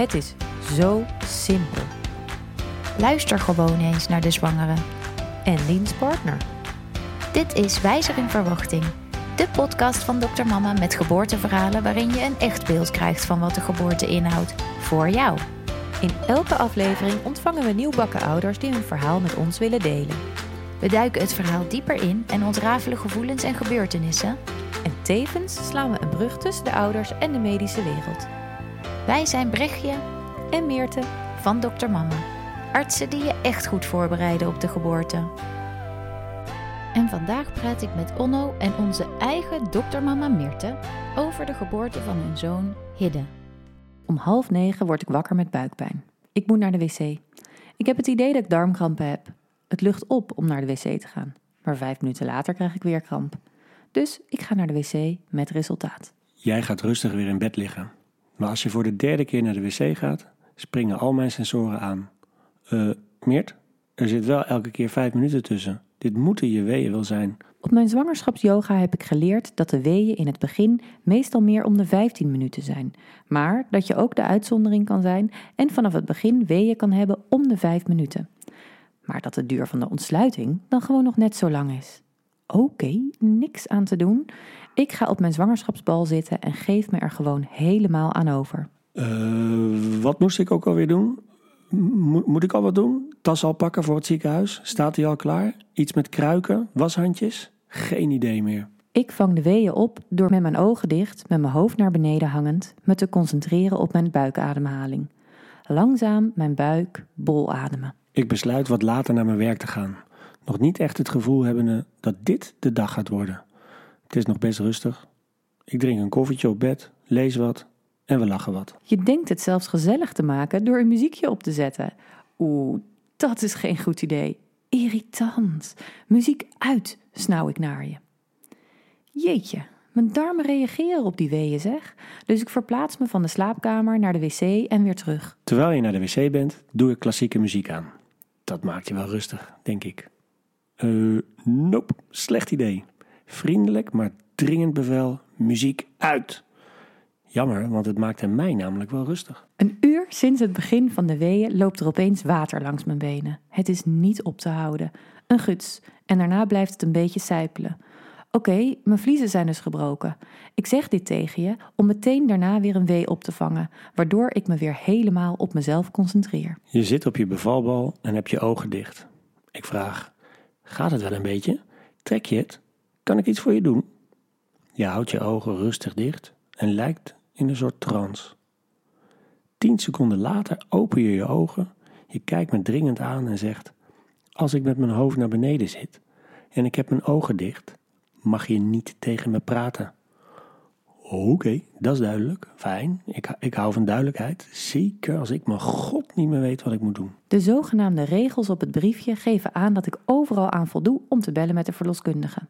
Het is zo simpel. Luister gewoon eens naar de zwangere. En Liens partner. Dit is Wijzer in Verwachting. De podcast van Dr. Mama met geboorteverhalen waarin je een echt beeld krijgt van wat de geboorte inhoudt. Voor jou. In elke aflevering ontvangen we nieuwbakken ouders die hun verhaal met ons willen delen. We duiken het verhaal dieper in en ontrafelen gevoelens en gebeurtenissen. En tevens slaan we een brug tussen de ouders en de medische wereld. Wij zijn Brechtje En Meerte, van Dr. Mama. Artsen die je echt goed voorbereiden op de geboorte. En vandaag praat ik met Onno en onze eigen Dr. Mama Meerte over de geboorte van hun zoon Hidde. om half negen word ik wakker met buikpijn. Ik moet naar de wc. Ik heb het idee dat ik darmkrampen heb. Het lucht op om naar de wc te gaan. Maar vijf minuten later krijg ik weer kramp. Dus ik ga naar de wc met resultaat. Jij gaat rustig weer in bed liggen. Maar als je voor de derde keer naar de wc gaat, springen al mijn sensoren aan. Eh, Meert, er zit wel elke keer vijf minuten tussen. Dit moeten je weeën wel zijn. Op mijn zwangerschapsyoga heb ik geleerd dat de weeën in het begin meestal meer om de 15 minuten zijn. Maar dat je ook de uitzondering kan zijn en vanaf het begin weeën kan hebben om de 5 minuten. Maar dat de duur van de ontsluiting dan gewoon nog net zo lang is. Oké, niks aan te doen. Ik ga op mijn zwangerschapsbal zitten en geef me er gewoon helemaal aan over. Eh, wat moest ik ook alweer doen? Mo- moet ik al wat doen? Tas al pakken voor het ziekenhuis? Staat die al klaar? Iets met kruiken? Washandjes? Geen idee meer. Ik vang de weeën op door met mijn ogen dicht, met mijn hoofd naar beneden hangend, me te concentreren op mijn buikademhaling. Langzaam mijn buik bol ademen. Ik besluit wat later naar mijn werk te gaan. Nog niet echt het gevoel hebbende dat dit de dag gaat worden. Het is nog best rustig. Ik drink een koffietje op bed, lees wat en we lachen wat. Je denkt het zelfs gezellig te maken door een muziekje op te zetten. Oeh, dat is geen goed idee. Irritant. Muziek uit, snauw ik naar je. Jeetje, mijn darmen reageren op die weeën zeg. Dus ik verplaats me van de slaapkamer naar de wc en weer terug. Terwijl je naar de wc bent, doe ik klassieke muziek aan. Dat maakt je wel rustig, denk ik. Eh, nope, slecht idee. Vriendelijk, maar dringend bevel, muziek uit. Jammer, want het maakte mij namelijk wel rustig. Een uur sinds het begin van de weeën loopt er opeens water langs mijn benen. Het is niet op te houden. Een guts. En daarna blijft het een beetje sijpelen. Oké, mijn vliezen zijn dus gebroken. Ik zeg dit tegen je om meteen daarna weer een wee op te vangen, waardoor ik me weer helemaal op mezelf concentreer. Je zit op je bevalbal en hebt je ogen dicht. Ik vraag, gaat het wel een beetje? Trek je het? Kan ik iets voor je doen? Je houdt je ogen rustig dicht en lijkt in een soort trance. Tien seconden later open je je ogen, je kijkt me dringend aan en zegt: Als ik met mijn hoofd naar beneden zit en ik heb mijn ogen dicht, mag je niet tegen me praten. Oké, dat is duidelijk. Fijn. Ik, ik hou van duidelijkheid. Zeker als ik mijn god niet meer weet wat ik moet doen. De zogenaamde regels op het briefje geven aan dat ik overal aan voldoe om te bellen met de verloskundige.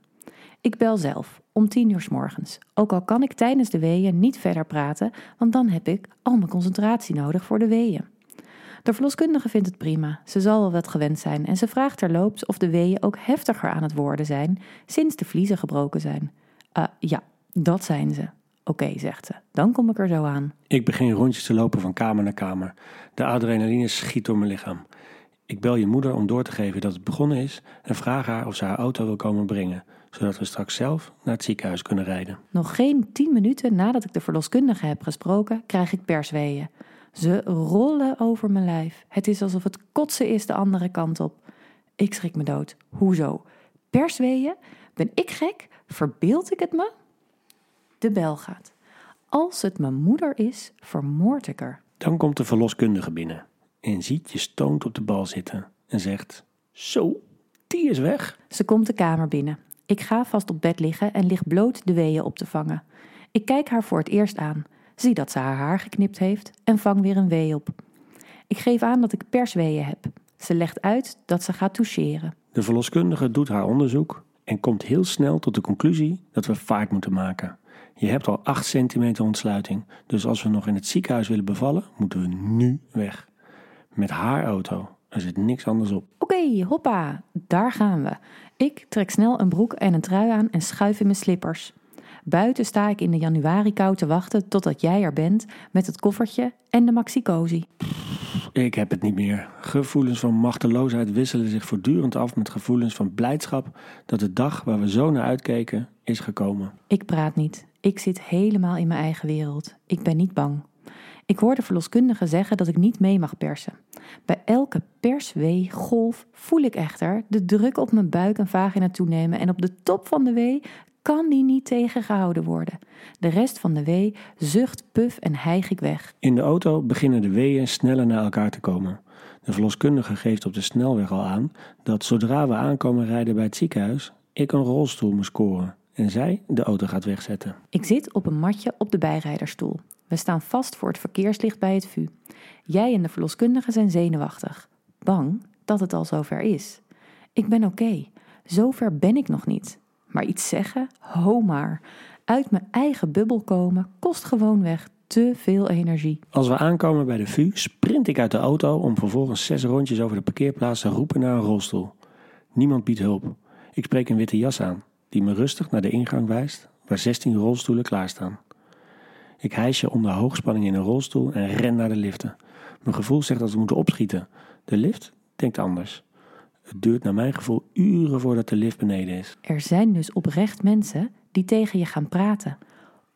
Ik bel zelf om tien uur s morgens, ook al kan ik tijdens de weeën niet verder praten, want dan heb ik al mijn concentratie nodig voor de weeën. De verloskundige vindt het prima, ze zal wel wat gewend zijn en ze vraagt terloops of de weeën ook heftiger aan het worden zijn sinds de vliezen gebroken zijn. Ah, ja, dat zijn ze. Oké, zegt ze, dan kom ik er zo aan. Ik begin rondjes te lopen van kamer naar kamer. De adrenaline schiet door mijn lichaam. Ik bel je moeder om door te geven dat het begonnen is en vraag haar of ze haar auto wil komen brengen, zodat we straks zelf naar het ziekenhuis kunnen rijden. Nog geen tien minuten nadat ik de verloskundige heb gesproken, krijg ik persweeën. Ze rollen over mijn lijf. Het is alsof het kotsen is de andere kant op. Ik schrik me dood. Hoezo? Persweeën? Ben ik gek? Verbeeld ik het me? De bel gaat. Als het mijn moeder is, vermoord ik haar. Dan komt de verloskundige binnen en ziet je stoned op de bal zitten en zegt: Zo, die is weg. Ze komt de kamer binnen. Ik ga vast op bed liggen en lig bloot de weeën op te vangen. Ik kijk haar voor het eerst aan, zie dat ze haar haar geknipt heeft en vang weer een wee op. Ik geef aan dat ik persweeën heb. Ze legt uit dat ze gaat toucheren. De verloskundige doet haar onderzoek en komt heel snel tot de conclusie dat we vaart moeten maken. Je hebt al 8 centimeter ontsluiting, dus als we nog in het ziekenhuis willen bevallen, moeten we nu weg. Met haar auto, er zit niks anders op. Oké, hoppa, daar gaan we. Ik trek snel een broek en een trui aan en schuif in mijn slippers. Buiten sta ik in de januari-kou te wachten totdat jij er bent met het koffertje en de maxicosi. Ik heb het niet meer. Gevoelens van machteloosheid wisselen zich voortdurend af met gevoelens van blijdschap dat de dag waar we zo naar uitkeken is gekomen. Ik praat niet. Ik zit helemaal in mijn eigen wereld. Ik ben niet bang. Ik hoor de verloskundige zeggen dat ik niet mee mag persen. Bij elke perswee, golf, voel ik echter de druk op mijn buik en vagina toenemen en op de top van de wee kan die niet tegengehouden worden. De rest van de wee zucht, puf en hijg ik weg. In de auto beginnen de weeën sneller naar elkaar te komen. De verloskundige geeft op de snelweg al aan dat zodra we aankomen rijden bij het ziekenhuis, ik een rolstoel moet scoren en zij de auto gaat wegzetten. Ik zit op een matje op de bijrijderstoel. We staan vast voor het verkeerslicht bij het VU. Jij en de verloskundige zijn zenuwachtig. Bang dat het al zover is. Ik ben oké. Zover ben ik nog niet. Maar iets zeggen? Ho maar. Uit mijn eigen bubbel komen kost gewoonweg te veel energie. Als we aankomen bij de VU, sprint ik uit de auto om vervolgens zes rondjes over de parkeerplaats te roepen naar een rolstoel. Niemand biedt hulp. Ik spreek een witte jas aan, die me rustig naar de ingang wijst, waar 16 rolstoelen klaarstaan. Ik hijs je onder hoogspanning in een rolstoel en ren naar de liften. Mijn gevoel zegt dat we moeten opschieten. De lift denkt anders. Het duurt naar mijn gevoel uren voordat de lift beneden is. Er zijn dus oprecht mensen die tegen je gaan praten.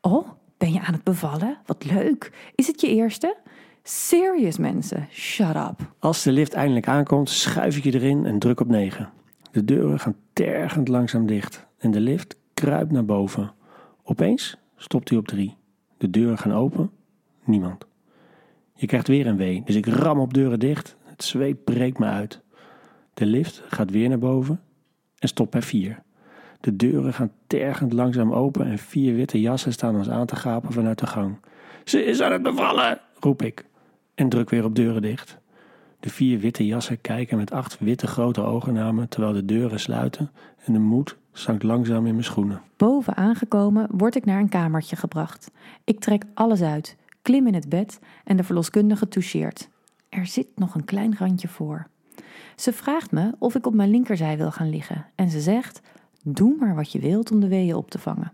Oh, ben je aan het bevallen? Wat leuk. Is het je eerste? Serious mensen, shut up. Als de lift eindelijk aankomt, schuif ik je erin en druk op 9. De deuren gaan tergend langzaam dicht en de lift kruipt naar boven. Opeens stopt hij op 3. De deuren gaan open, niemand. Je krijgt weer een wee, dus ik ram op deuren dicht. Het zweet breekt me uit. De lift gaat weer naar boven en stopt bij 4. De deuren gaan tergend langzaam open en vier witte jassen staan ons aan te gapen vanuit de gang. Ze is aan het bevallen, roep ik en druk weer op deuren dicht. De vier witte jassen kijken met acht witte grote ogen naar me terwijl de deuren sluiten en de moed zankt langzaam in mijn schoenen. Boven aangekomen word ik naar een kamertje gebracht. Ik trek alles uit, klim in het bed en de verloskundige toucheert. Er zit nog een klein randje voor. Ze vraagt me of ik op mijn linkerzij wil gaan liggen en ze zegt: Doe maar wat je wilt om de weeën op te vangen.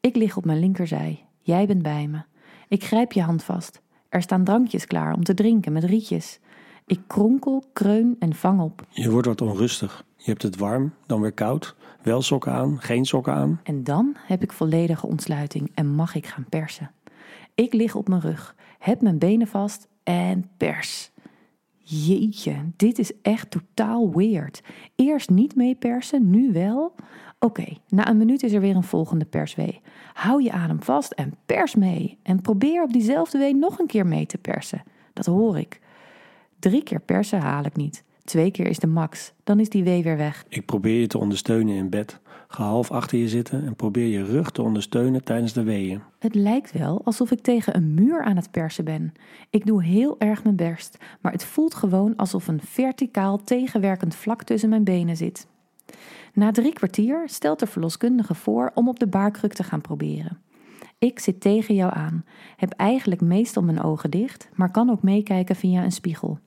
Ik lig op mijn linkerzij, jij bent bij me. Ik grijp je hand vast. Er staan drankjes klaar om te drinken met rietjes. Ik kronkel, kreun en vang op. Je wordt wat onrustig. Je hebt het warm, dan weer koud. Wel sokken aan, geen sokken aan. En dan heb ik volledige ontsluiting en mag ik gaan persen. Ik lig op mijn rug, heb mijn benen vast en pers. Jeetje, dit is echt totaal weird. Eerst niet mee persen, nu wel. Oké, na een minuut is er weer een volgende perswee. Hou je adem vast en pers mee. En probeer op diezelfde wee nog een keer mee te persen. Dat hoor ik. Drie keer persen haal ik niet. Twee keer is de max. Dan is die wee weer weg. Ik probeer je te ondersteunen in bed. Ga half achter je zitten en probeer je rug te ondersteunen tijdens de weeën. Het lijkt wel alsof ik tegen een muur aan het persen ben. Ik doe heel erg mijn best, maar het voelt gewoon alsof een verticaal tegenwerkend vlak tussen mijn benen zit. Na drie kwartier stelt de verloskundige voor om op de baarkruk te gaan proberen. Ik zit tegen jou aan, heb eigenlijk meestal mijn ogen dicht, maar kan ook meekijken via een spiegel.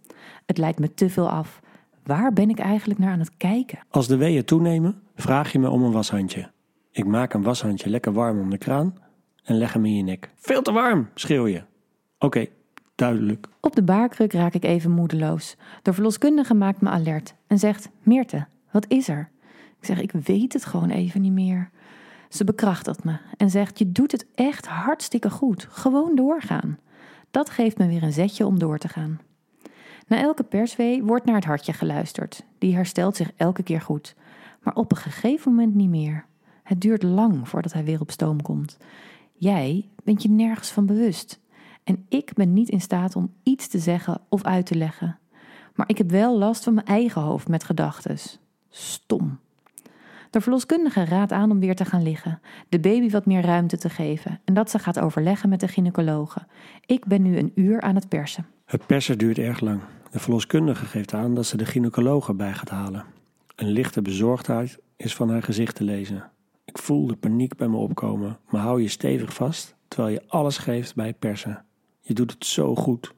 Het lijkt me te veel af. Waar ben ik eigenlijk naar aan het kijken? Als de weeën toenemen, vraag je me om een washandje. Ik maak een washandje lekker warm om de kraan en leg hem in je nek. Veel te warm, schreeuw je. Oké, duidelijk. Op de baarkruk raak ik even moedeloos. De verloskundige maakt me alert en zegt: Meerte, wat is er? Ik zeg: Ik weet het gewoon even niet meer. Ze bekrachtigt me en zegt: Je doet het echt hartstikke goed. Gewoon doorgaan. Dat geeft me weer een zetje om door te gaan. Na elke perswee wordt naar het hartje geluisterd. Die herstelt zich elke keer goed. Maar op een gegeven moment niet meer. Het duurt lang voordat hij weer op stoom komt. Jij bent je nergens van bewust. En ik ben niet in staat om iets te zeggen of uit te leggen. Maar ik heb wel last van mijn eigen hoofd met gedachten. Stom. De verloskundige raadt aan om weer te gaan liggen, de baby wat meer ruimte te geven en dat ze gaat overleggen met de gynaecologe. Ik ben nu een uur aan het persen. Het persen duurt erg lang. De verloskundige geeft aan dat ze de gynaecoloog erbij gaat halen. Een lichte bezorgdheid is van haar gezicht te lezen. Ik voel de paniek bij me opkomen, maar hou je stevig vast terwijl je alles geeft bij persen. Je doet het zo goed,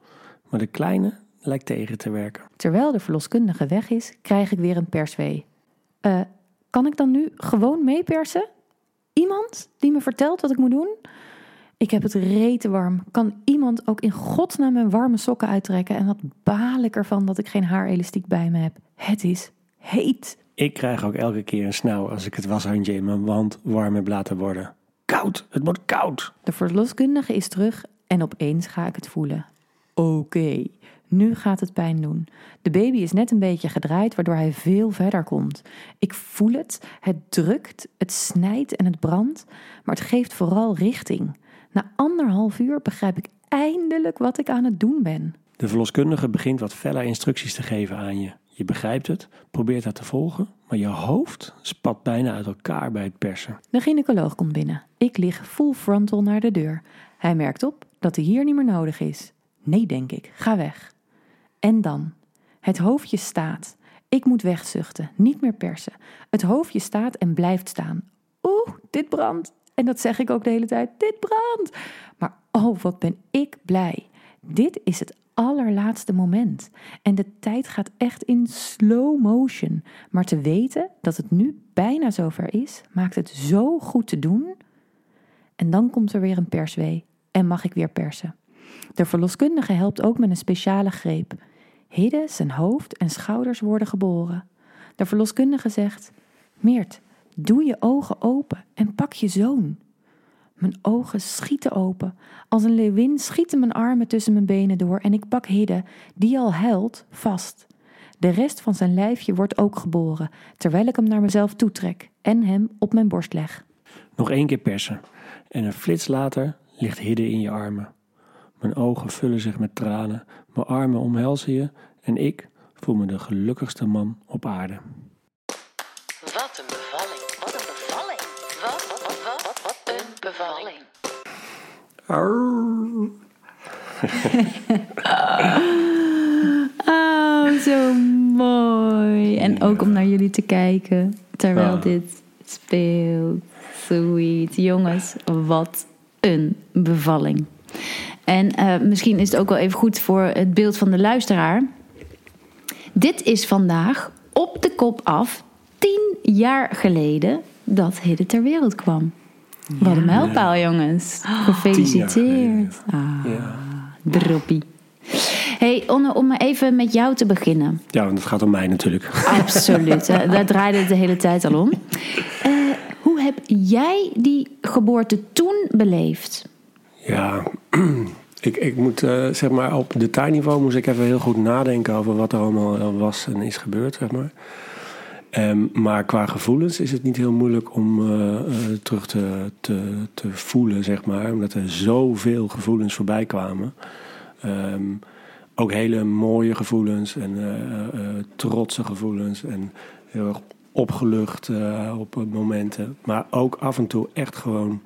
maar de kleine lijkt tegen te werken. Terwijl de verloskundige weg is, krijg ik weer een perswee. Eh, kan ik dan nu gewoon meepersen? iemand die me vertelt wat ik moet doen? Ik heb het rete warm. Kan iemand ook in godsnaam mijn warme sokken uittrekken? En wat baal ik ervan dat ik geen haarelastiek bij me heb. Het is heet. Ik krijg ook elke keer een snauw als ik het washandje in mijn wand warm heb laten worden. Koud, het wordt koud. De verloskundige is terug en opeens ga ik het voelen. Oké, nu gaat het pijn doen. De baby is net een beetje gedraaid, waardoor hij veel verder komt. Ik voel het, het drukt, het snijdt en het brandt, maar het geeft vooral richting. Na anderhalf uur begrijp ik eindelijk wat ik aan het doen ben. De verloskundige begint wat felle instructies te geven aan je. Je begrijpt het, probeert dat te volgen, maar je hoofd spat bijna uit elkaar bij het persen. De gynaecoloog komt binnen. Ik lig full frontal naar de deur. Hij merkt op dat hij hier niet meer nodig is. Nee, denk ik, ga weg. En dan? Het hoofdje staat. Ik moet wegzuchten, niet meer persen. Het hoofdje staat en blijft staan. Oeh, dit brandt. En dat zeg ik ook de hele tijd: dit brandt. Maar oh, wat ben ik blij. Dit is het allerlaatste moment. En de tijd gaat echt in slow motion. Maar te weten dat het nu bijna zover is, maakt het zo goed te doen. En dan komt er weer een perswee en mag ik weer persen. De verloskundige helpt ook met een speciale greep. Hidden, zijn hoofd en schouders worden geboren. De verloskundige zegt: Meert, doe je ogen open en pak je zoon. Mijn ogen schieten open. Als een leeuwin schieten mijn armen tussen mijn benen door en ik pak Hidde, die al huilt, vast. De rest van zijn lijfje wordt ook geboren, terwijl ik hem naar mezelf toetrek en hem op mijn borst leg. Nog één keer persen. En een flits later ligt Hidde in je armen. Mijn ogen vullen zich met tranen, mijn armen omhelzen je en ik voel me de gelukkigste man op aarde. Bevalling. Oh, zo mooi. En ook om naar jullie te kijken terwijl dit speelt. Sweet. Jongens, wat een bevalling. En eh, misschien is het ook wel even goed voor het beeld van de luisteraar. Dit is vandaag op de kop af tien jaar geleden dat Hidde ter wereld kwam. Wat een mijlpaal, jongens. Gefeliciteerd. Ah, Ja. droppie. Hey, Onne, om maar even met jou te beginnen. ja, want het gaat om mij natuurlijk. Absoluut, hè. daar draaide het de hele tijd al om. Eh, hoe heb jij die geboorte toen beleefd? Ja, ik, ik moet eh, zeg maar op detailniveau moest ik even heel goed nadenken over wat er allemaal eh, was en is gebeurd, zeg maar. Ehm, maar qua gevoelens is het niet heel moeilijk om eh, eh, terug te, te, te voelen, zeg maar. Omdat er zoveel gevoelens voorbij kwamen. Ehm, ook hele mooie gevoelens en eh, trotse gevoelens. En heel erg opgelucht op momenten. Maar ook af en toe echt gewoon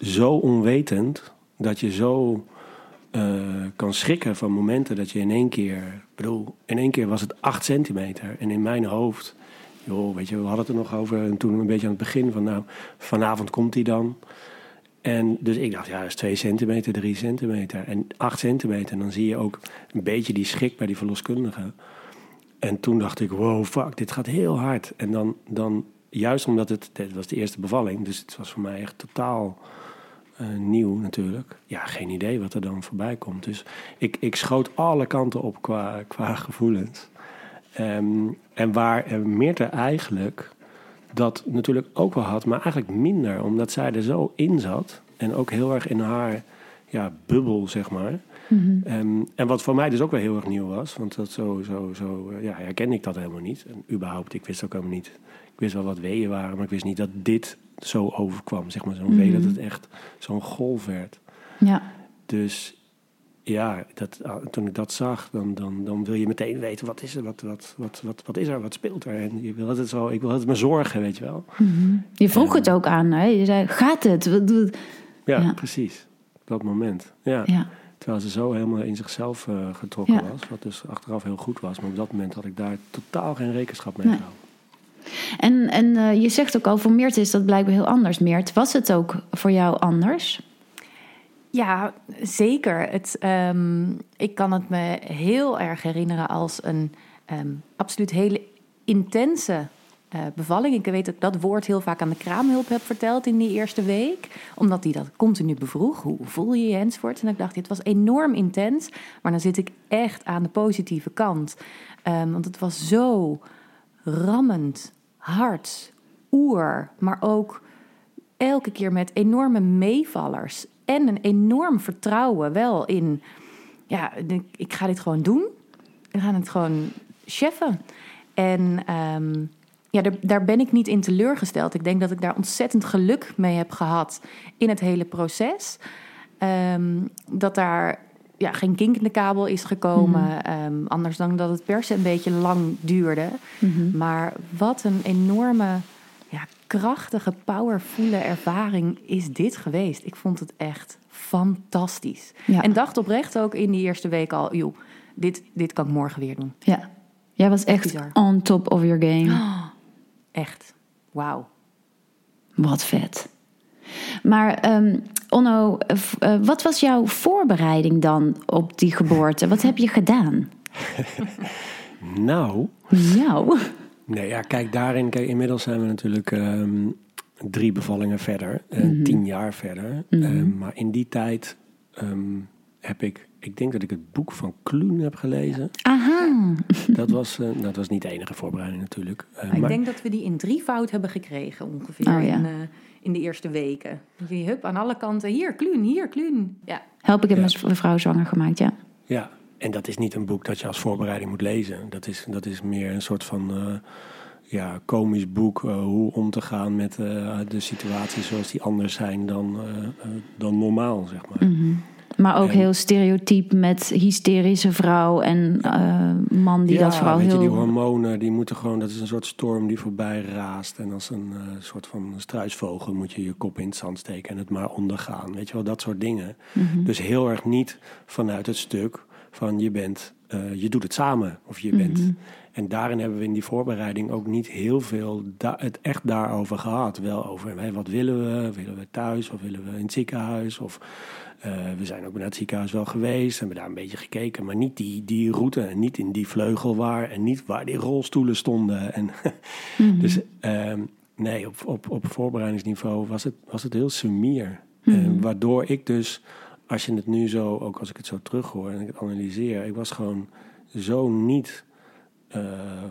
zo onwetend dat je zo kan schrikken van momenten dat je in één keer. Ik bedoel, in één keer was het 8 centimeter. En in mijn hoofd. Joh, we hadden het er nog over. En toen een beetje aan het begin van. Nou, vanavond komt hij dan. En dus ik dacht, ja, dat is 2 centimeter, 3 centimeter. En 8 centimeter. En dan zie je ook een beetje die schrik bij die verloskundige. En toen dacht ik, wow, fuck, dit gaat heel hard. En dan, dan juist omdat het, dit was de eerste bevalling, dus het was voor mij echt totaal eh, nieuw natuurlijk. Ja, geen idee wat er dan voorbij komt. Dus ik, ik schoot alle kanten op qua, qua gevoelens. Ehm, en waar eh, Meerte eigenlijk dat natuurlijk ook wel had, maar eigenlijk minder, omdat zij er zo in zat. En ook heel erg in haar ja, bubbel, zeg maar. Ehm, en wat voor mij dus ook wel heel erg nieuw was, want dat zo, zo, zo eh, ja, herkende ik dat helemaal niet. En überhaupt, ik wist ook helemaal niet. Ik wist wel wat weeën waren, maar ik wist niet dat dit zo overkwam. Zeg maar zo'n wee, dat het echt zo'n golf werd. Ja. Dus ja, dat, ah, toen ik dat zag, dan, dan, dan wil je meteen weten wat is er, wat, wat, wat, wat, wat is er, wat speelt er. En je wil het zo, ik wil het me zorgen, weet je wel. Je vroeg het ook aan, hè? Je zei, gaat het? Wat Ja, Ja. precies. Dat moment. Ja. Ja. Terwijl ze zo helemaal in zichzelf eh, getrokken Ja. was. Wat dus achteraf heel goed was. Maar op dat moment had ik daar totaal geen rekenschap mee Nee. gehouden. En, en eh, je zegt ook al, voor Meert is dat blijkbaar heel anders. Meert, was het ook voor jou anders? Ja, zeker. Het, ehm, ik kan het me heel erg herinneren als een ehm, absoluut hele intense eh, bevalling. Ik weet dat ik dat woord heel vaak aan de kraamhulp heb verteld in die eerste week. Omdat die dat continu bevroeg. Hoe voel je je enzovoort. En ik dacht, dit was enorm intens. Maar dan zit ik echt aan de positieve kant. Ehm, want het was zo rammend, hard, oer. Maar ook elke keer met enorme meevallers. En een enorm vertrouwen wel in... Ja, ik ga dit gewoon doen. We gaan het gewoon cheffen. En... Ehm, ja, daar, daar, ben ik niet in teleurgesteld. Ik denk dat ik daar ontzettend geluk mee heb gehad in het hele proces. Ehm, dat daar ja, geen kink in de kabel is gekomen. Mhm. Ehm, anders dan dat het persen een beetje lang duurde. Mhm. Maar wat een enorme, krachtige, powervolle ervaring is dit geweest. Ik vond het echt fantastisch. En dacht oprecht ook in die eerste week al, joh, dit, dit kan ik morgen weer doen. Ja, jij was echt on top of your game. Oh. Echt. Wauw. Wat vet. Maar um, Onno, uh, wat was jouw voorbereiding dan op die geboorte? Wat heb je gedaan? nou. Nou. Nee, ja, kijk, daarin, kijk, inmiddels zijn we natuurlijk um, drie bevallingen verder, uh, mm -hmm. tien jaar verder. Mm -hmm. um, maar in die tijd um, heb ik ik denk dat ik het boek van Kloen heb gelezen. Aha. Dat was, uh, dat was niet de enige voorbereiding natuurlijk. Uh, ik maar... denk dat we die in drie fout hebben gekregen ongeveer oh, ja. in, uh, in, de eerste weken. Je hup aan alle kanten, hier Kloen, hier Kloen. Ja. Help ik heb ja. mijn vrouw zwanger gemaakt, ja. Ja, en dat is niet een boek dat je als voorbereiding moet lezen. Dat is, dat is meer een soort van ja, komisch boek. hoe om te gaan met de situaties zoals die anders zijn dan, dan normaal, zeg maar. Mm -hmm. Maar ook heel stereotyp met hysterische vrouw en man die ja, dat vooral weet heel... Je, die hormonen, die moeten gewoon... Dat is een soort storm die voorbij raast. En als een soort van struisvogel moet je je kop in het zand steken en het maar ondergaan. Weet je wel, dat soort dingen. Mm -hmm. Dus heel erg niet vanuit het stuk van je bent... Uh, je doet het samen. Of je mm -hmm. bent... En daarin hebben we in die voorbereiding ook niet heel veel het echt daarover gehad. Wel over hey, wat willen we? Willen we thuis of willen we in het ziekenhuis? Of uh, we zijn ook naar het ziekenhuis wel geweest, hebben daar een beetje gekeken, maar niet die, die route en niet in die vleugel waar en niet waar die rolstoelen stonden. En mm-hmm. Dus uh, nee, op, op, op voorbereidingsniveau was het, was het heel sumier. Mm-hmm. uh, waardoor ik dus, als je het nu zo, ook als ik het zo terughoor en ik het analyseer, ik was gewoon zo niet uh,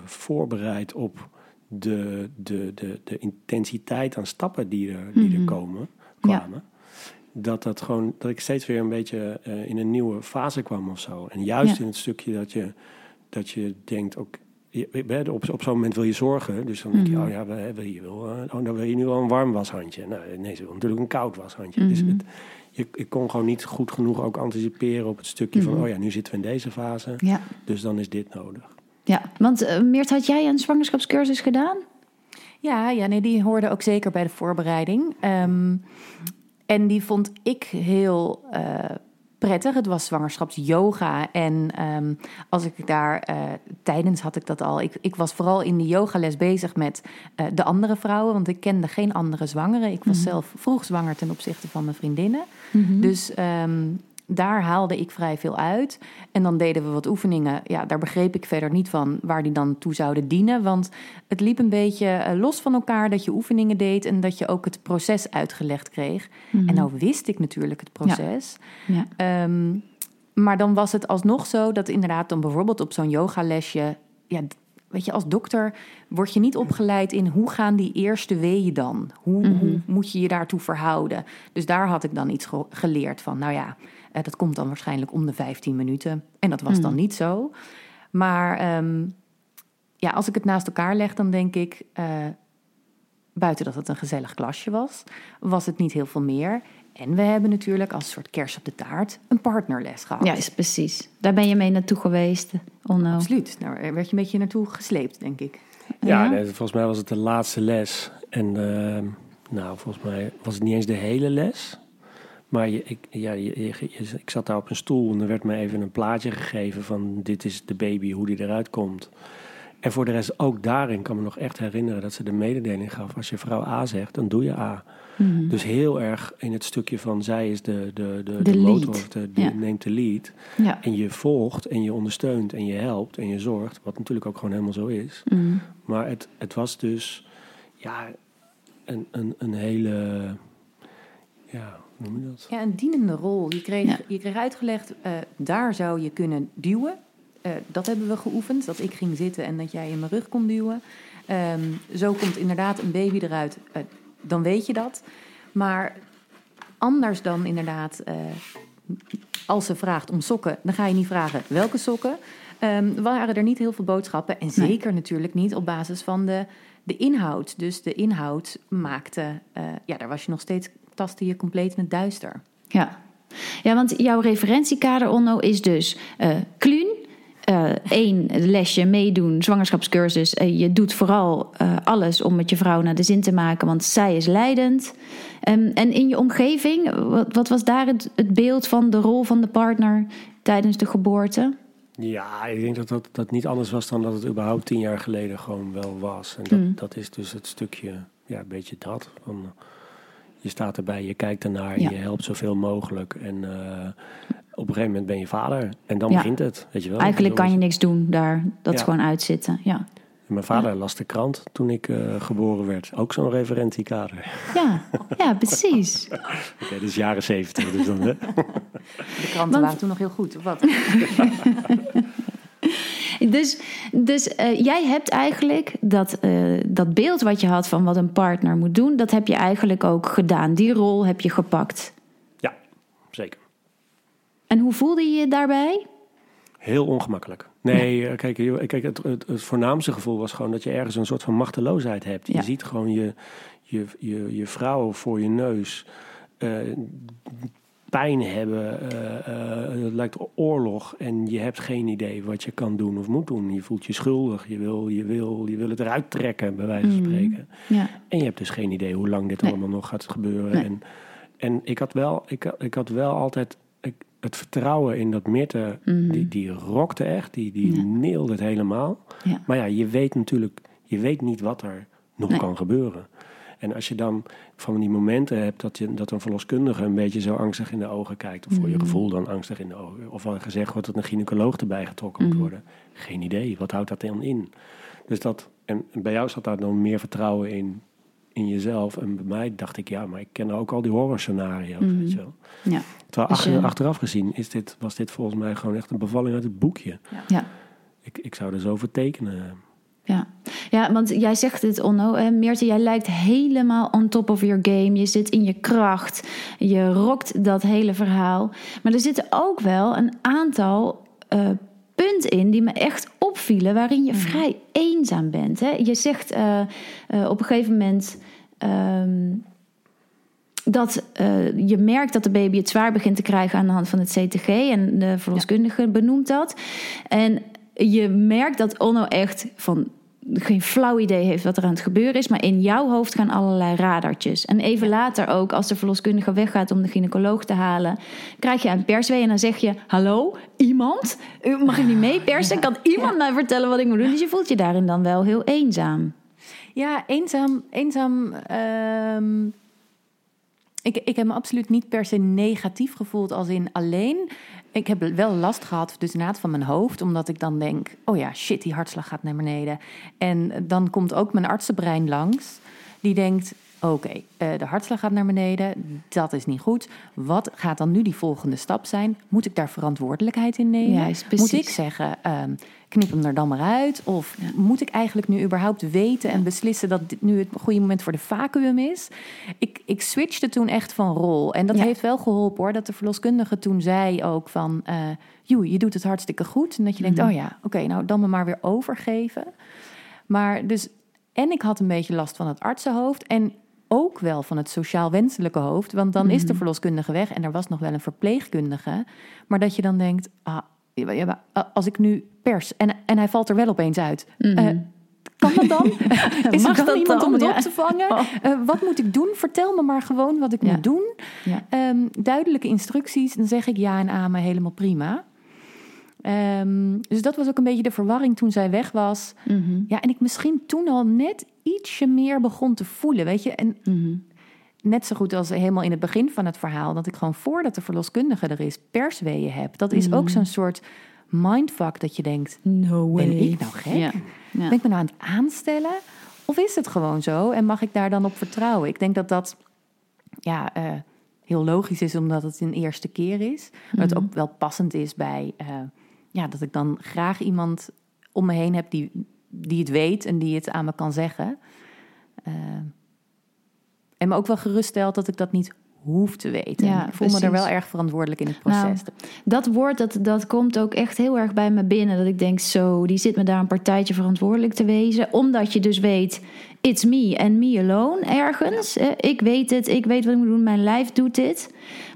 voorbereid op de, de, de, de intensiteit aan stappen die er, die mm-hmm. er komen, kwamen. Ja dat, dat, gewoon, dat ik steeds weer een beetje uh, in een nieuwe fase kwam of zo. En juist ja. in het stukje dat je, dat je denkt, ook, je, op, op zo'n moment wil je zorgen. Dus dan denk je, -hmm. oh ja, wil je, wil, uh, oh, dan wil je nu wel een warm washandje. Nou, nee, ze wil natuurlijk een koud washandje. Dus het, je, ik kon gewoon niet goed genoeg ook anticiperen op het stukje mm -hmm. van, oh ja, nu zitten we in deze fase. Ja. Dus dan is dit nodig. Ja, want uh, Meert, had jij een zwangerschapscursus gedaan? Ja, ja, nee, die hoorde ook zeker bij de voorbereiding. Um, en die vond ik heel uh, prettig. Het was zwangerschapsyoga. En um, als ik daar uh, tijdens had ik dat al. Ik, ik was vooral in de yogales bezig met uh, de andere vrouwen. Want ik kende geen andere zwangeren. Ik was mm -hmm. zelf vroeg zwanger ten opzichte van mijn vriendinnen. Mm -hmm. Dus um, daar haalde ik vrij veel uit. En dan deden we wat oefeningen. Ja, daar begreep ik verder niet van waar die dan toe zouden dienen. Want het liep een beetje uh, los van elkaar dat je oefeningen deed en dat je ook het proces uitgelegd kreeg. En nou wist ik natuurlijk het proces. Ja. Ja. Um, maar dan was het alsnog zo dat inderdaad dan bijvoorbeeld op zo'n yogalesje... Ja, weet je, als dokter word je niet opgeleid in hoe gaan die eerste weeën dan? Hoe, hoe moet je je daartoe verhouden? Dus daar had ik dan iets geleerd van, nou ja, dat komt dan waarschijnlijk om de 15 minuten. En dat was mm. dan niet zo. Maar um, ja, als ik het naast elkaar leg, dan denk ik, uh, buiten dat het een gezellig klasje was, was het niet heel veel meer. En we hebben natuurlijk als soort kers op de taart een partnerles gehad. Ja, is precies. Daar ben je mee naartoe geweest, Onno. Absoluut. Daar werd je een beetje naartoe gesleept, denk ik. Ja, ja? Nee, volgens mij was het de laatste les. En uh, nou, volgens mij was het niet eens de hele les. Maar je, ik, ja, je, je, ik zat daar op een stoel en er werd me even een plaatje gegeven van dit is de baby, hoe die eruit komt. En voor de rest, ook daarin kan me nog echt herinneren dat ze de mededeling gaf. Als je vrouw A zegt, dan doe je A. Mhm. Dus heel erg in het stukje van zij is de, de, de, De motor, de, die Ja. neemt de lead. Ja. En je volgt en je ondersteunt en je helpt en je zorgt. Wat natuurlijk ook gewoon helemaal zo is. Mhm. Maar het, het was dus ja, een, een, een hele. Ja, hoe noem je dat? Ja, een dienende rol. Je kreeg, Ja. je kreeg uitgelegd, eh, daar zou je kunnen duwen. Eh, dat hebben we geoefend, dat ik ging zitten en dat jij in mijn rug kon duwen. Ehm, zo komt inderdaad een baby eruit, eh, dan weet je dat. Maar anders dan inderdaad, eh, als ze vraagt om sokken, dan ga je niet vragen welke sokken. Ehm, waren er niet heel veel boodschappen. En Nee. zeker natuurlijk niet op basis van de, de inhoud. Dus de inhoud maakte, eh, ja, daar was je nog steeds, tastte je compleet in het duister. Ja. ja, want jouw referentiekader, Onno, is dus eh Kluun. eh, één lesje meedoen, zwangerschapscursus. Eh, je doet vooral eh, alles om met je vrouw naar de zin te maken, want zij is leidend. Ehm, en in je omgeving, wat, wat was daar het, het beeld van de rol van de partner tijdens de geboorte? Ja, ik denk dat dat, dat niet anders was dan dat het überhaupt tien jaar geleden gewoon wel was. En dat, Mm. dat is dus het stukje, ja, een beetje dat. Van, je staat erbij, je kijkt ernaar, Ja. je helpt zoveel mogelijk. En eh, op een gegeven moment ben je vader. En dan Ja. begint het, weet je wel. Eigenlijk kan je niks doen daar, dat is gewoon uitzitten. Ja, Mijn vader las de krant toen ik eh, geboren werd. Ook zo'n referentiekader. ja, ja precies. Oké, dat is jaren zeventig. Dus dan, hè? De kranten Want- waren toen nog heel goed, of wat? Dus, dus eh, jij hebt eigenlijk dat, eh, dat beeld wat je had van wat een partner moet doen, dat heb je eigenlijk ook gedaan. Die rol heb je gepakt. ja, zeker. En hoe voelde je je daarbij? Heel ongemakkelijk. Nee, eh, kijk, kijk het, het, het voornaamste gevoel was gewoon dat je ergens een soort van machteloosheid hebt. Ja. Je ziet gewoon je, je, je, je vrouw voor je neus pijn hebben. eh, eh, het lijkt oorlog en je hebt geen idee wat je kan doen of moet doen. Je voelt je schuldig. Je wil, je wil, je wil het eruit trekken, bij wijze van Mhm. spreken. Ja, En je hebt dus geen idee hoe lang dit Nee. allemaal nog gaat gebeuren. Nee. En, en ik, had wel, ik, ik had wel altijd ik, het vertrouwen in dat Mirte, Mhm. die, die rokte echt, die, die Ja. neelde het helemaal. ja, Maar ja, je weet natuurlijk, je weet niet wat er nog Nee. kan gebeuren. En als je dan van die momenten hebt dat, je, dat een verloskundige een beetje zo angstig in de ogen kijkt, of voor je Mhm. gevoel dan angstig in de ogen, of er gezegd wordt dat een gynaecoloog erbij getrokken moet Mhm. worden, geen idee, wat houdt dat dan in? Dus dat, en, en bij jou zat daar dan meer vertrouwen in, in jezelf. En bij mij dacht ik, ja, maar ik ken ook al die horrorscenario's, Mhm. weet je wel. ja, Terwijl Dus je- achteraf gezien is dit, was dit volgens mij gewoon echt een bevalling uit het boekje. ja. Ik, ik zou er zo voor tekenen. Ja. ja, want jij zegt het, Onno. Eh, Meerte, jij lijkt helemaal on top of your game. Je zit in je kracht. Je rokt dat hele verhaal. Maar er zitten ook wel een aantal eh, punten in die me echt opvielen... waarin je vrij eenzaam bent. Hè? Je zegt eh, eh, op een gegeven moment... ehm, dat je merkt dat de baby het zwaar begint te krijgen aan de hand van het CTG. En de verloskundige benoemt dat. En je merkt dat Onno echt van geen flauw idee heeft wat er aan het gebeuren is. Maar in jouw hoofd gaan allerlei radartjes. En even later ook, als de verloskundige weggaat om de gynaecoloog te halen... krijg je een perswee en dan zeg je... Hallo, iemand? Mag ik niet mee persen? Kan iemand mij vertellen wat ik moet doen? Dus je voelt je daarin dan wel heel eenzaam. Ja, eenzaam. eenzaam ehm, ik, ik heb me absoluut niet per se negatief gevoeld als in alleen. Ik heb wel last gehad, dus inderdaad van mijn hoofd, omdat ik dan denk: oh ja, shit, die hartslag gaat naar beneden. En dan komt ook mijn artsenbrein langs, die denkt: oké, eh, de hartslag gaat naar beneden, dat is niet goed. Wat gaat dan nu die volgende stap zijn? Moet ik daar verantwoordelijkheid in nemen? Juist. Moet ik zeggen: ehm, knip hem er dan maar uit? Of Ja. moet ik eigenlijk nu überhaupt weten en beslissen dat dit nu het goede moment voor de vacuüm is? Ik, ik switchte toen echt van rol. En dat Ja. heeft wel geholpen hoor. Dat de verloskundige toen zei ook van... eh joe, je doet het hartstikke goed. En dat je denkt, Mhm. oh ja, oké, nou dan me maar weer overgeven. Maar dus... En ik had een beetje last van het artsenhoofd. En ook wel van het sociaal wenselijke hoofd. Want dan is de Mhm. verloskundige weg. En er was nog wel een verpleegkundige. Maar dat je dan denkt... Ah, als ik nu pers... En, en hij valt er wel opeens uit. Mhm. Eh, kan dat dan? Is Mag er dan iemand dan? om het Ja. op te vangen? Oh. Eh, wat moet ik doen? Vertel me maar gewoon wat ik Ja. moet doen. Ja. Ehm, duidelijke instructies, dan zeg ik ja en amen helemaal prima. Ehm, dus dat was ook een beetje de verwarring toen zij weg was. Mhm. Ja, en ik misschien toen al net ietsje meer begon te voelen, weet je. En Mhm. Net zo goed als helemaal in het begin van het verhaal... dat ik gewoon voordat de verloskundige er is persweeën heb. Dat is ook zo'n soort mindfuck dat je denkt... No way. ben ik nou gek? Ja. Ja. Ben ik me nou aan het aanstellen? Of is het gewoon zo en mag ik daar dan op vertrouwen? Ik denk dat dat ja, eh, heel logisch is omdat het een eerste keer is. Maar het ook wel passend is bij eh, ja, dat ik dan graag iemand om me heen heb die, die het weet en die het aan me kan zeggen. Eh, en me ook wel geruststelt dat ik dat niet hoef te weten. Ja, ik voel me er wel erg verantwoordelijk in het proces. Dat woord, dat, dat komt ook echt heel erg bij me binnen. Dat ik denk, zo, die zit me daar een partijtje verantwoordelijk te wezen. Omdat je dus weet, it's me and me alone ergens. Eh, Ik weet het, ik weet wat ik moet doen, mijn lijf doet dit.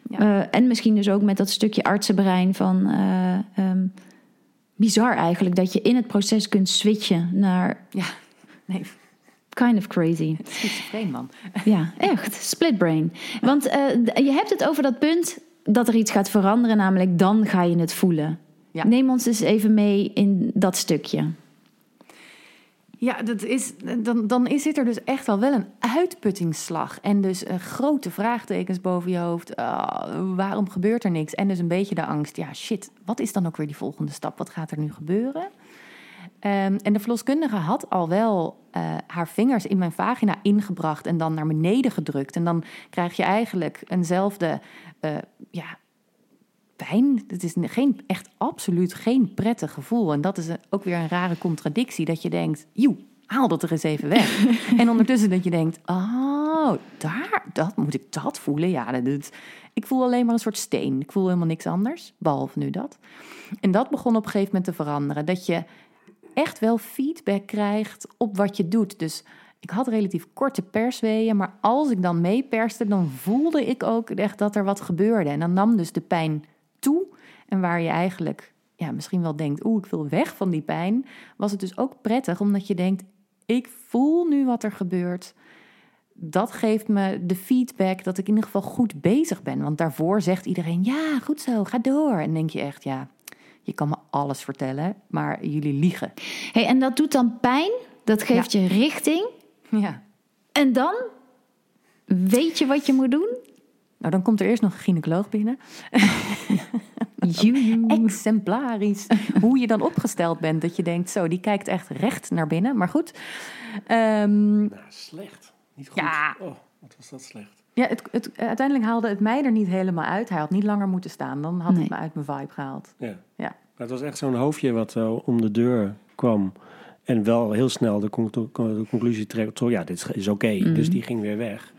Ja. Eh, en misschien dus ook met dat stukje artsenbrein van... ehm, bizar eigenlijk, dat je in het proces kunt switchen naar ja, nee, kind of crazy. schizofreen man. Ja, echt. Split brain. Want eh, je hebt het over dat punt dat er iets gaat veranderen, namelijk dan ga je het voelen. Ja. Neem ons eens even mee in dat stukje. Ja, dat is, dan, dan is, zit er dus echt al wel een uitputtingsslag. En dus eh, grote vraagtekens boven je hoofd. Ah, waarom gebeurt er niks? En dus een beetje de angst. Ja, shit, wat is dan ook weer die volgende stap? Wat gaat er nu gebeuren? Ehm, en de verloskundige had al wel eh, haar vingers in mijn vagina ingebracht en dan naar beneden gedrukt. En dan krijg je eigenlijk eenzelfde eh, ja, pijn. Het is geen, echt absoluut geen prettig gevoel. En dat is ook weer een rare contradictie. Dat je denkt, joe, haal dat er eens even weg. en ondertussen dat je denkt, oh, daar, dat, moet ik dat voelen? Ja, dat, doet- ik voel alleen maar een soort steen. Ik voel helemaal niks anders, behalve nu dat. En dat begon op een gegeven moment te veranderen. Dat je echt wel feedback krijgt op wat je doet. Dus ik had relatief korte persweeën, maar als ik dan meeperste, dan voelde ik ook echt dat er wat gebeurde. En dan nam dus de pijn toe. En waar je eigenlijk ja, misschien wel denkt, oeh, ik wil weg van die pijn, was het dus ook prettig, omdat je denkt, ik voel nu wat er gebeurt. Dat geeft me de feedback dat ik in ieder geval goed bezig ben. Want daarvoor zegt iedereen, ja, goed zo, ga door. En denk je echt, ja, je kan me alles vertellen, maar jullie liegen. Hey, en dat doet dan pijn, dat geeft je richting. Ja. En dan weet je wat je moet doen. Nou, dan komt er eerst nog een gynaecoloog binnen. Exemplarisch. Hoe je dan opgesteld bent. Dat je denkt, zo, die kijkt echt recht naar binnen. Maar goed. Ehm, Nou, slecht. Niet goed. Ja. Oh, wat was dat slecht. Ja, het, het, uiteindelijk haalde het mij er niet helemaal uit. Hij had niet langer moeten staan. Dan had Nee. het me uit mijn vibe gehaald. Ja. Ja. Het was echt zo'n hoofdje wat zo om de deur kwam. En wel heel snel de, con- de conclusie trekt. Zo, ja, dit is oké. Mhm. Dus die ging weer weg.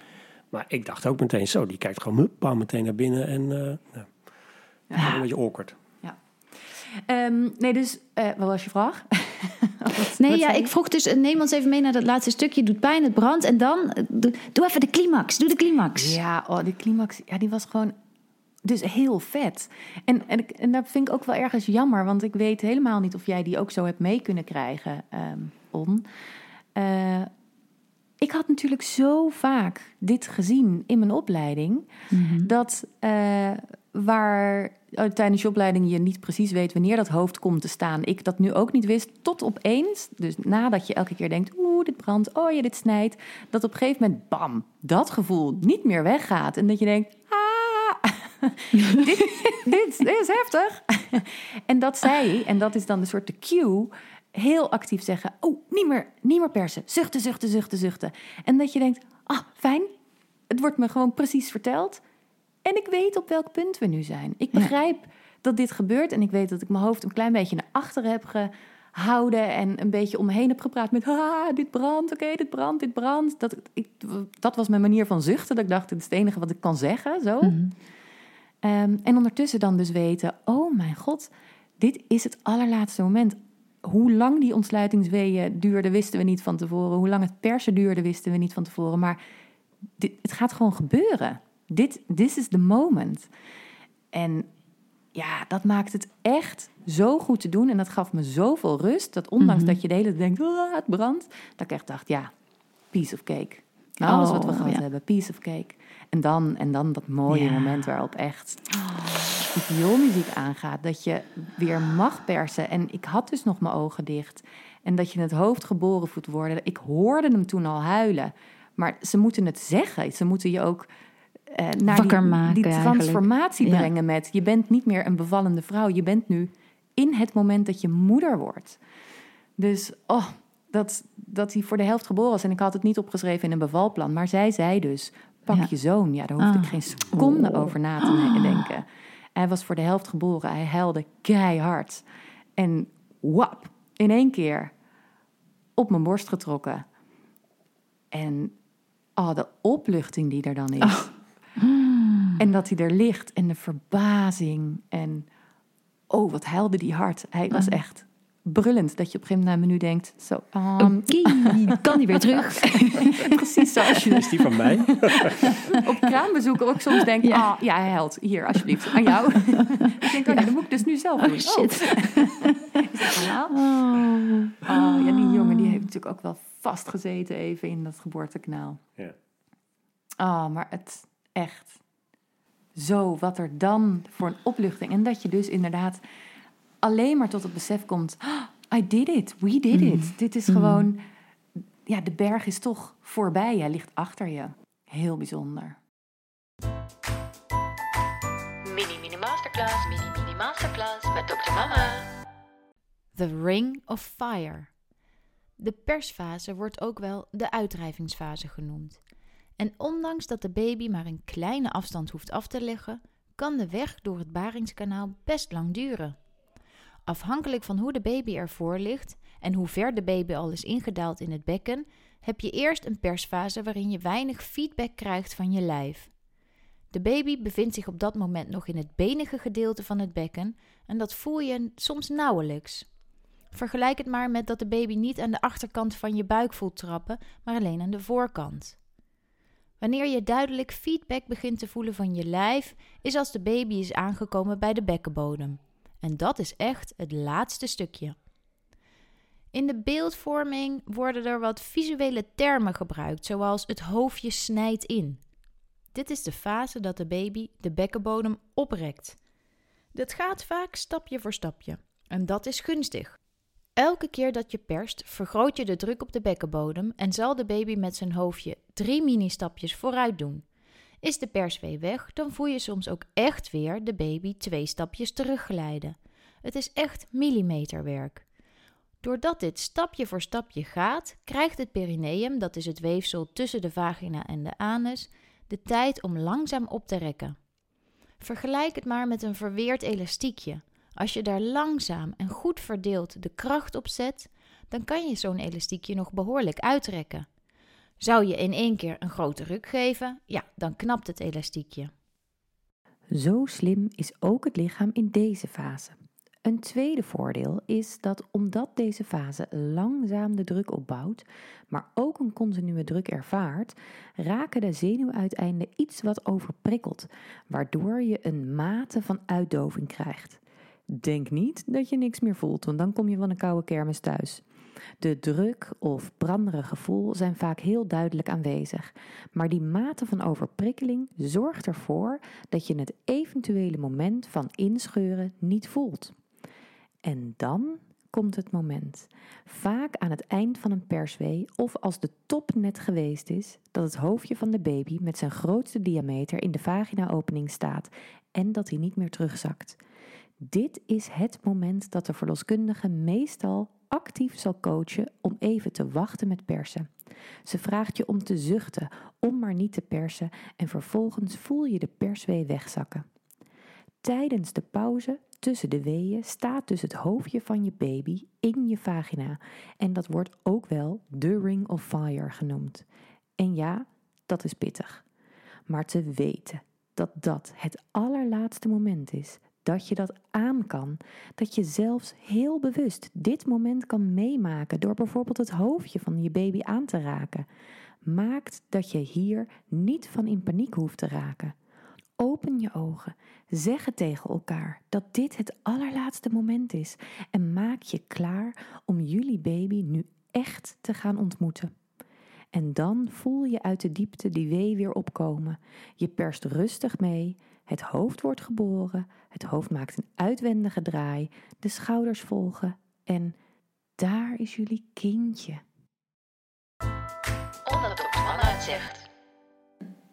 Maar ik dacht ook meteen zo. Die kijkt gewoon hup, bam, meteen naar binnen. En eh nou, Ja. een beetje awkward. Ehm, nee, dus, eh, wat was je vraag? Wat- Nee, wat ja, ik vroeg dus, neem ons even mee naar dat laatste stukje. Doet pijn, het brandt. En dan, eh, doe, doe even de climax. Doe de climax. Ja, oh, die climax, ja, die was gewoon dus heel vet. En, en, ik- en dat vind ik ook wel ergens jammer, want ik weet helemaal niet of jij die ook zo hebt mee kunnen krijgen, ehm On. Eh, ik had natuurlijk zo vaak dit gezien in mijn opleiding, dat eh, waar eh, tijdens je opleiding je niet precies weet wanneer dat hoofd komt te staan, ik dat nu ook niet wist, tot opeens, dus nadat je elke keer denkt, oeh, dit brandt, oh ja, dit snijdt, dat op een gegeven moment, bam, dat gevoel niet meer weggaat. En dat je denkt, ah, dit, dit, dit is heftig. en dat zij, en dat is dan de soort de cue, heel actief zeggen, oh, niet meer, niet meer persen, zuchten, zuchten, zuchten, zuchten. En dat je denkt, ah, fijn, het wordt me gewoon precies verteld. En ik weet op welk punt we nu zijn. Ik Ja. begrijp dat dit gebeurt en ik weet dat ik mijn hoofd een klein beetje naar achteren heb gehouden en een beetje omheen heb gepraat met, ah, dit brandt, oké, dit brandt, dit brandt. Dat, ik, dat was mijn manier van zuchten. Dat ik dacht, dit is het enige wat ik kan zeggen, zo. Ehm, en ondertussen dan dus weten, oh mijn god, dit is het allerlaatste moment. Hoe lang die ontsluitingsweeën duurden, wisten we niet van tevoren. Hoe lang het persen duurde, wisten we niet van tevoren. Maar dit, het gaat gewoon gebeuren. Dit this is the moment. En ja, dat maakt het echt zo goed te doen. En dat gaf me zoveel rust. Dat ondanks dat je de hele tijd denkt, "Ah, het brandt. Dat ik echt dacht, ja, piece of cake. Nou, alles wat we Oh, gehad ja. hebben, piece of cake. En dan, en dan dat mooie Ja. moment waarop echt die vioolmuziek aangaat. Dat je weer mag persen. En ik had dus nog mijn ogen dicht. En dat je het hoofd geboren voelt worden. Ik hoorde hem toen al huilen. Maar ze moeten het zeggen. Ze moeten je ook uh, naar die, maken, die, transformatie brengen met... je bent niet meer een bevallende vrouw. Je bent nu in het moment dat je moeder wordt. Dus, oh, dat, dat hij voor de helft geboren was. En ik had het niet opgeschreven in een bevalplan. Maar zij zei dus, pak je zoon. Ja, daar hoefde ik ah. geen seconde oh. over na te denken. Hij was voor de helft geboren. Hij huilde keihard. En wap, in één keer op mijn borst getrokken. En oh, de opluchting die er dan is. Oh. En dat hij er ligt en de verbazing. En oh, wat huilde die hard. Hij was ah. echt brullend. Dat je op een gegeven moment naar menu denkt: zo, um, kan die weer terug? Precies zoals je. Is die van mij? op kraambezoek ook soms denkt: ja. ah, ja, hij helpt. Hier, alsjeblieft, aan jou. ik denk: oh, ja, dat moet ik dus nu zelf doen. Oh, shit. Is dat normaal? Oh. oh. ja, die jongen die heeft natuurlijk ook wel vastgezeten even in dat geboortekanaal. Ja. Oh, maar het echt zo wat er dan voor een opluchting. En dat je dus inderdaad alleen maar tot het besef komt: oh, I did it, we did it. Mm. Dit is gewoon, ja, de berg is toch voorbij. Hij ligt achter je. Heel bijzonder. Mini mini masterclass, mini mini masterclass met Dr. Mama. The Ring of Fire. De persfase wordt ook wel de uitdrijvingsfase genoemd. En ondanks dat de baby maar een kleine afstand hoeft af te leggen, kan de weg door het baringskanaal best lang duren. Afhankelijk van hoe de baby ervoor ligt en hoe ver de baby al is ingedaald in het bekken, heb je eerst een persfase waarin je weinig feedback krijgt van je lijf. De baby bevindt zich op dat moment nog in het benige gedeelte van het bekken en dat voel je soms nauwelijks. Vergelijk het maar met dat de baby niet aan de achterkant van je buik voelt trappen, maar alleen aan de voorkant. Wanneer je duidelijk feedback begint te voelen van je lijf, is als de baby is aangekomen bij de bekkenbodem. En dat is echt het laatste stukje. In de beeldvorming worden er wat visuele termen gebruikt, zoals het hoofdje snijdt in. Dit is de fase dat de baby de bekkenbodem oprekt. Dat gaat vaak stapje voor stapje en dat is gunstig. Elke keer dat je perst, vergroot je de druk op de bekkenbodem en zal de baby met zijn hoofdje drie mini-stapjes vooruit doen. Is de perswee weg, dan voel je soms ook echt weer de baby twee stapjes terugglijden. Het is echt millimeterwerk. Doordat dit stapje voor stapje gaat, krijgt het perineum, dat is het weefsel tussen de vagina en de anus, de tijd om langzaam op te rekken. Vergelijk het maar met een verweerd elastiekje. Als je daar langzaam en goed verdeeld de kracht op zet, dan kan je zo'n elastiekje nog behoorlijk uitrekken. Zou je in één keer een grote ruk geven, ja, dan knapt het elastiekje. Zo slim is ook het lichaam in deze fase. Een tweede voordeel is dat omdat deze fase langzaam de druk opbouwt, maar ook een continue druk ervaart, raken de zenuwuiteinden iets wat overprikkeld, waardoor je een mate van uitdoving krijgt. Denk niet dat je niks meer voelt, want dan kom je van een koude kermis thuis. De druk of branderig gevoel zijn vaak heel duidelijk aanwezig, maar die mate van overprikkeling zorgt ervoor dat je het eventuele moment van inscheuren niet voelt. En dan komt het moment, vaak aan het eind van een perswee of als de top net geweest is, dat het hoofdje van de baby met zijn grootste diameter in de vaginaopening staat en dat hij niet meer terugzakt. Dit is het moment dat de verloskundige meestal actief zal coachen om even te wachten met persen. Ze vraagt je om te zuchten, om maar niet te persen en vervolgens voel je de perswee wegzakken. Tijdens de pauze tussen de weeën staat dus het hoofdje van je baby in je vagina en dat wordt ook wel de ring of fire genoemd. En ja, dat is pittig. Maar te weten dat dat het allerlaatste moment is dat je dat aan kan. Dat je zelfs heel bewust dit moment kan meemaken door bijvoorbeeld het hoofdje van je baby aan te raken. Maakt dat je hier niet van in paniek hoeft te raken. Open je ogen, zeg het tegen elkaar dat dit het allerlaatste moment is en maak je klaar om jullie baby nu echt te gaan ontmoeten. En dan voel je uit de diepte die wee weer opkomen. Je perst rustig mee, het hoofd wordt geboren, het hoofd maakt een uitwendige draai, de schouders volgen en daar is jullie kindje. Mama het zegt.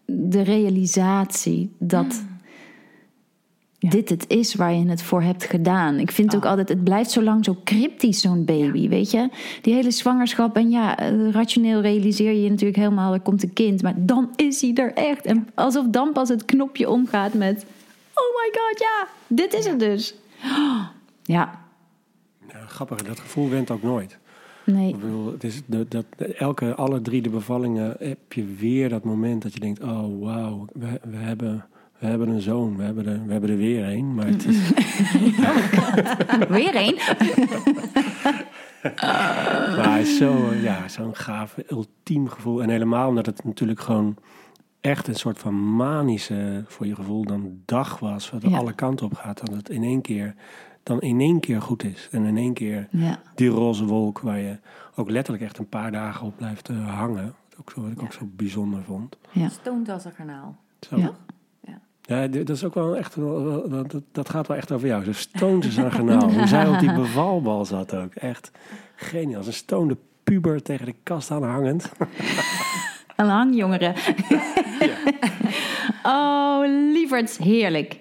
De realisatie dat dit het is waar je het voor hebt gedaan. Ik vind ook oh. altijd, het blijft zo lang zo cryptisch, zo'n baby, weet je? Die hele zwangerschap. En ja, eh, rationeel realiseer je je natuurlijk helemaal, er komt een kind. Maar dan is hij er echt. En alsof dan pas het knopje omgaat met... Oh my god, ja, dit is het dus. ja. ja. Grappig, dat gevoel went ook nooit. Nee. Ik bedoel, het is de, dat, elke, alle drie de bevallingen heb je weer dat moment dat je denkt... Oh, wauw, we, we hebben we hebben een zoon, we hebben er, we hebben er weer een. Maar het is... weer een? maar is zo, ja, zo'n gaaf, ultiem gevoel. En helemaal omdat het natuurlijk gewoon echt een soort van manische, voor je gevoel, dan dag was. Wat alle kanten op gaat. Dat het in één keer, dan in één keer goed is. En in één keer ja. die roze wolk waar je ook letterlijk echt een paar dagen op blijft uh, hangen. Ook zo, wat ik ook zo bijzonder vond. Ja. Stoont als een garnaal. Zo. Ja. Ja, dat is ook wel echt, dat, dat gaat wel echt over jou. Zo stoont is een genaal. Hoe zij op die bevalbal zat ook. Echt geniaal. Als een stoonde puber tegen de kast aan hangend. Een hangjongere. Ja. Oh, lieverd, heerlijk.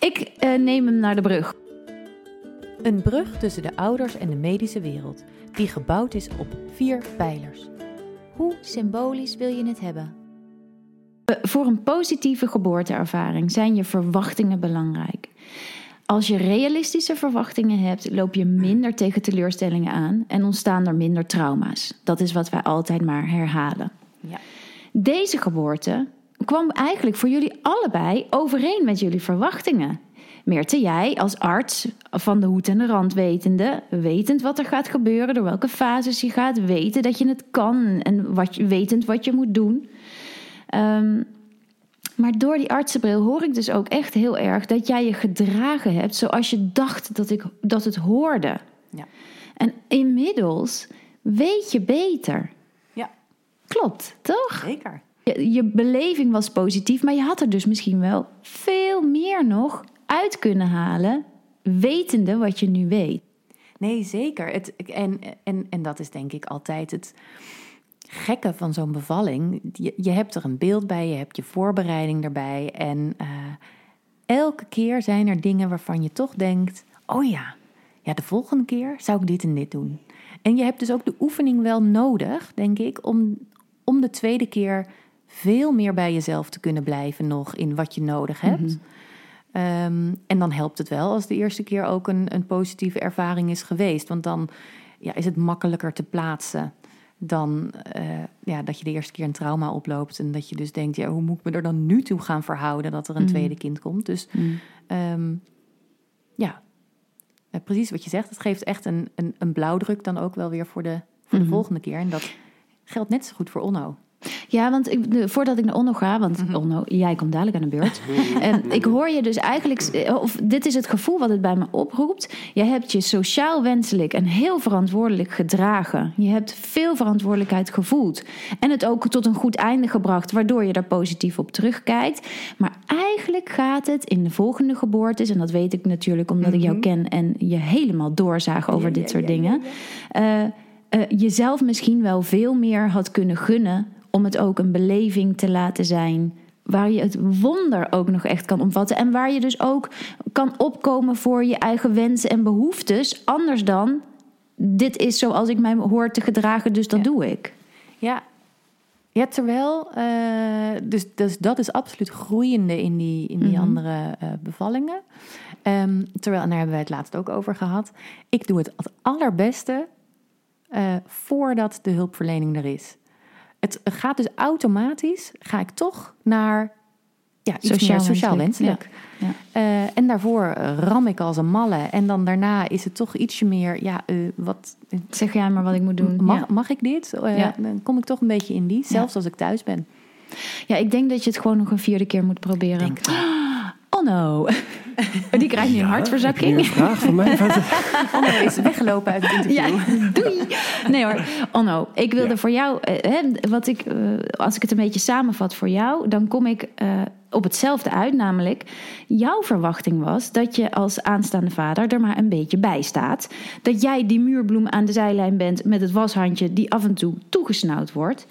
Ik uh, neem hem naar de brug. Een brug tussen de ouders en de medische wereld, die gebouwd is op vier pijlers. Hoe symbolisch wil je het hebben? Voor een positieve geboorteervaring zijn je verwachtingen belangrijk. Als je realistische verwachtingen hebt, loop je minder tegen teleurstellingen aan en ontstaan er minder trauma's. Dat is wat wij altijd maar herhalen. Ja. Deze geboorte kwam eigenlijk voor jullie allebei overeen met jullie verwachtingen. Meerte, jij als arts van de hoed en de rand wetende, wetend wat er gaat gebeuren, door welke fases je gaat, weten dat je het kan en wat, wetend wat je moet doen. Um, maar door die artsenbril hoor ik dus ook echt heel erg dat jij je gedragen hebt zoals je dacht dat, ik, dat het hoorde. Ja. En inmiddels weet je beter. Ja. Klopt, toch? Zeker. Je, je beleving was positief, maar je had er dus misschien wel veel meer nog uit kunnen halen, wetende wat je nu weet. Nee, zeker. Het, en, en, en dat is denk ik altijd het gekke van zo'n bevalling. Je, je, hebt er een beeld bij, je hebt je voorbereiding erbij. En uh, elke keer zijn er dingen waarvan je toch denkt: oh ja, ja, de volgende keer zou ik dit en dit doen. En je hebt dus ook de oefening wel nodig, denk ik, om, om de tweede keer veel meer bij jezelf te kunnen blijven nog in wat je nodig hebt. Mhm. Ehm, en dan helpt het wel als de eerste keer ook een, een positieve ervaring is geweest. Want dan ja, is het makkelijker te plaatsen dan uh, ja, dat je de eerste keer een trauma oploopt. En dat je dus denkt, ja, hoe moet ik me er dan nu toe gaan verhouden dat er een mm. tweede kind komt? Dus mm. um, ja, uh, precies wat je zegt. Het geeft echt een, een, een blauwdruk dan ook wel weer voor de, voor de mhm. volgende keer. En dat geldt net zo goed voor Onno. Ja, want ik, voordat ik naar Onno ga, want mm Onno, jij komt dadelijk aan de beurt. en ik hoor je dus eigenlijk, eh, of dit is het gevoel wat het bij me oproept. Je hebt je sociaal wenselijk en heel verantwoordelijk gedragen. Je hebt veel verantwoordelijkheid gevoeld. En het ook tot een goed einde gebracht, waardoor je daar positief op terugkijkt. Maar eigenlijk gaat het in de volgende geboortes, en dat weet ik natuurlijk omdat ik jou mhm. ken en je helemaal doorzaag over dit soort dingen. Uh, uh, jezelf misschien wel veel meer had kunnen gunnen om het ook een beleving te laten zijn. Waar je het wonder ook nog echt kan omvatten. En waar je dus ook kan opkomen voor je eigen wensen en behoeftes. Anders dan, dit is zoals ik mij hoor te gedragen, dus dat doe ik. Ja, ja, terwijl, uh, dus, dus dat is absoluut groeiende in die, in die mhm. andere uh, bevallingen. Um, terwijl, en daar hebben wij het laatst ook over gehad. Ik doe het het allerbeste uh, voordat de hulpverlening er is het gaat dus automatisch, ga ik toch naar ja, iets sociaal, meer sociaal wenselijk. Ja. Uh, en daarvoor ram ik als een malle. En dan daarna is het toch ietsje meer, ja, uh, wat... Zeg jij maar wat ik moet doen. Mag, mag ik dit? Uh, dan kom ik toch een beetje in die, zelfs als ik thuis ben. Ja, ik denk dat je het gewoon nog een vierde keer moet proberen. Denk oh no. Die krijgt nu een hartverzakking. Een vraag van mij? Onno is weggelopen uit het interview. Ja, doei. Nee hoor, Onno, ik wilde voor jou, eh, hè, wat ik, eh, als ik het een beetje samenvat voor jou, dan kom ik eh, op hetzelfde uit. Namelijk, jouw verwachting was dat je als aanstaande vader er maar een beetje bij staat. Dat jij die muurbloem aan de zijlijn bent met het washandje die af en toe toegesnauwd wordt.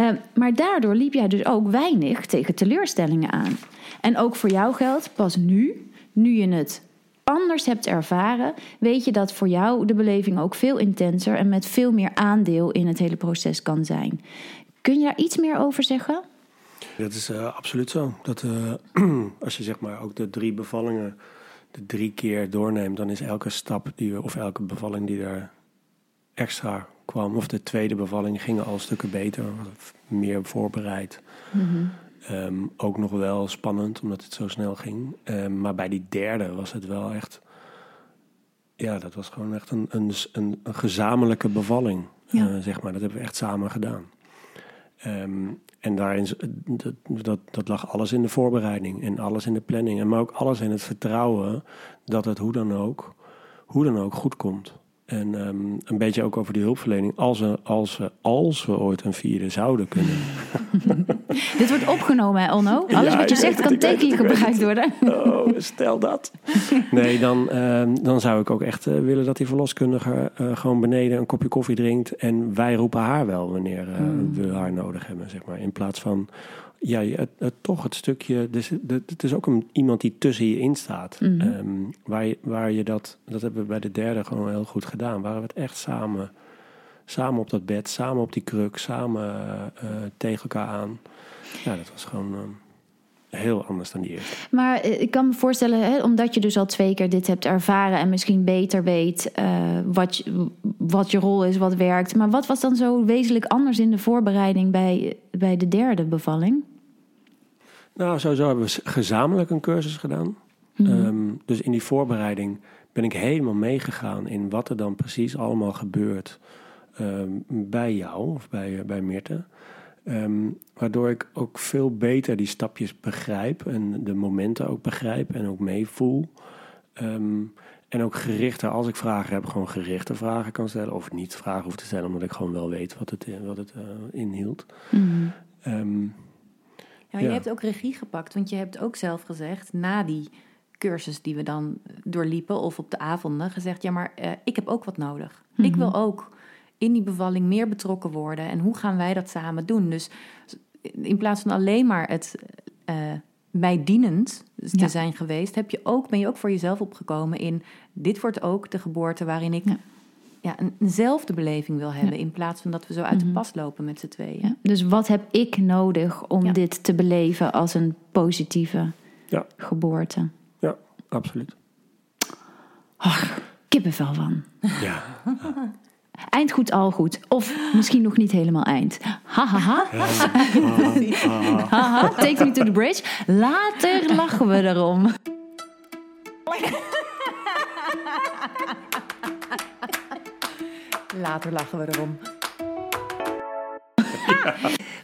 Uh, maar daardoor liep jij dus ook weinig tegen teleurstellingen aan. En ook voor jou geldt, pas nu, nu je het anders hebt ervaren, weet je dat voor jou de beleving ook veel intenser en met veel meer aandeel in het hele proces kan zijn. Kun je daar iets meer over zeggen? Dat is uh, absoluut zo. Dat, uh, als je zeg maar ook de drie bevallingen de drie keer doorneemt, dan is elke stap die, of elke bevalling die er extra kwam, of de tweede bevalling, gingen al stukken beter, meer voorbereid. Mm -hmm. Um, ook nog wel spannend, omdat het zo snel ging. Um, maar bij die derde was het wel echt. Ja, dat was gewoon echt een, een, een, een gezamenlijke bevalling. Ja. Uh, zeg maar. Dat hebben we echt samen gedaan. Um, en daarin, dat, dat, dat, lag alles in de voorbereiding en alles in de planning. En maar ook alles in het vertrouwen dat het hoe dan ook, hoe dan ook goed komt. En um, een beetje ook over die hulpverlening. Als we, als we, als we ooit een vierde zouden kunnen. Dit wordt opgenomen, hè, Onno? Alles ja, wat je zegt kan tegen je gebruikt worden. Oh, stel dat. Nee, dan, um, dan zou ik ook echt uh, willen dat die verloskundige uh, gewoon beneden een kopje koffie drinkt. En wij roepen haar wel wanneer uh, hmm. we haar nodig hebben, zeg maar. In plaats van ja, het, het, toch het stukje. Dus het is ook een, iemand die tussen je in staat. Mm -hmm. um, waar, je, waar je dat. Dat hebben we bij de derde gewoon heel goed gedaan. Waar we het echt samen. Samen op dat bed, samen op die kruk, samen uh, tegen elkaar aan. Ja, dat was gewoon. Uh, heel anders dan die eerste. Maar ik kan me voorstellen, hè, omdat je dus al twee keer dit hebt ervaren en misschien beter weet uh, wat, je, wat je rol is, wat werkt. Maar wat was dan zo wezenlijk anders in de voorbereiding bij, bij de derde bevalling? Nou, sowieso hebben we gezamenlijk een cursus gedaan. Mm -hmm. um, dus in die voorbereiding ben ik helemaal meegegaan in wat er dan precies allemaal gebeurt um, bij jou of bij, bij Mirte. Um, waardoor ik ook veel beter die stapjes begrijp en de momenten ook begrijp en ook meevoel. Um, en ook gerichter, als ik vragen heb, gewoon gerichte vragen kan stellen. Of niet vragen hoef te stellen, omdat ik gewoon wel weet wat het, wat het uh, inhield. Mm -hmm. um, ja, je hebt ook regie gepakt, want je hebt ook zelf gezegd, na die cursus die we dan doorliepen of op de avonden, gezegd: Ja, maar uh, ik heb ook wat nodig. Mm -hmm. Ik wil ook in die bevalling meer betrokken worden. En hoe gaan wij dat samen doen? Dus in plaats van alleen maar het uh, mij dienend te ja. zijn geweest, heb je ook, ben je ook voor jezelf opgekomen in dit wordt ook de geboorte waarin ik ja. Ja, een, eenzelfde beleving wil hebben. In plaats van dat we zo uit de Mhm. pas lopen met z'n tweeën. Dus wat heb ik nodig om dit te beleven als een positieve geboorte? Ja, absoluut. Ach, kippenvel van. Ja. Eind goed, al goed. Of misschien nog niet helemaal eind. Hahaha. Haha. Take me to the bridge. Later lachen we erom. Later lachen we erom.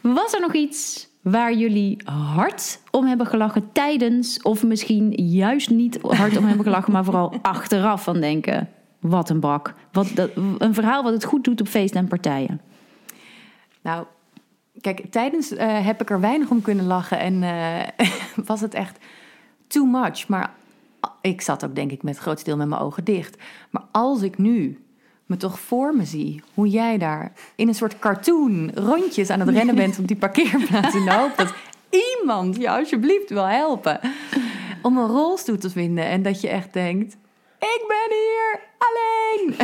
Was er nog iets waar jullie hard om hebben gelachen tijdens, of misschien juist niet hard om hebben gelachen, maar vooral achteraf van denken: wat een bak. Wat, dat, een verhaal wat het goed doet op feesten en partijen. Nou, kijk, tijdens uh, heb ik er weinig om kunnen lachen en uh, was het echt too much. Maar ik zat ook, denk ik, met groot deel met mijn ogen dicht. Maar als ik nu me toch voor me zie hoe jij daar in een soort cartoon rondjes aan het rennen bent op die parkeerplaats in de hoop dat iemand je alsjeblieft wil helpen om een rolstoel te vinden. En dat je echt denkt ik ben hier alleen.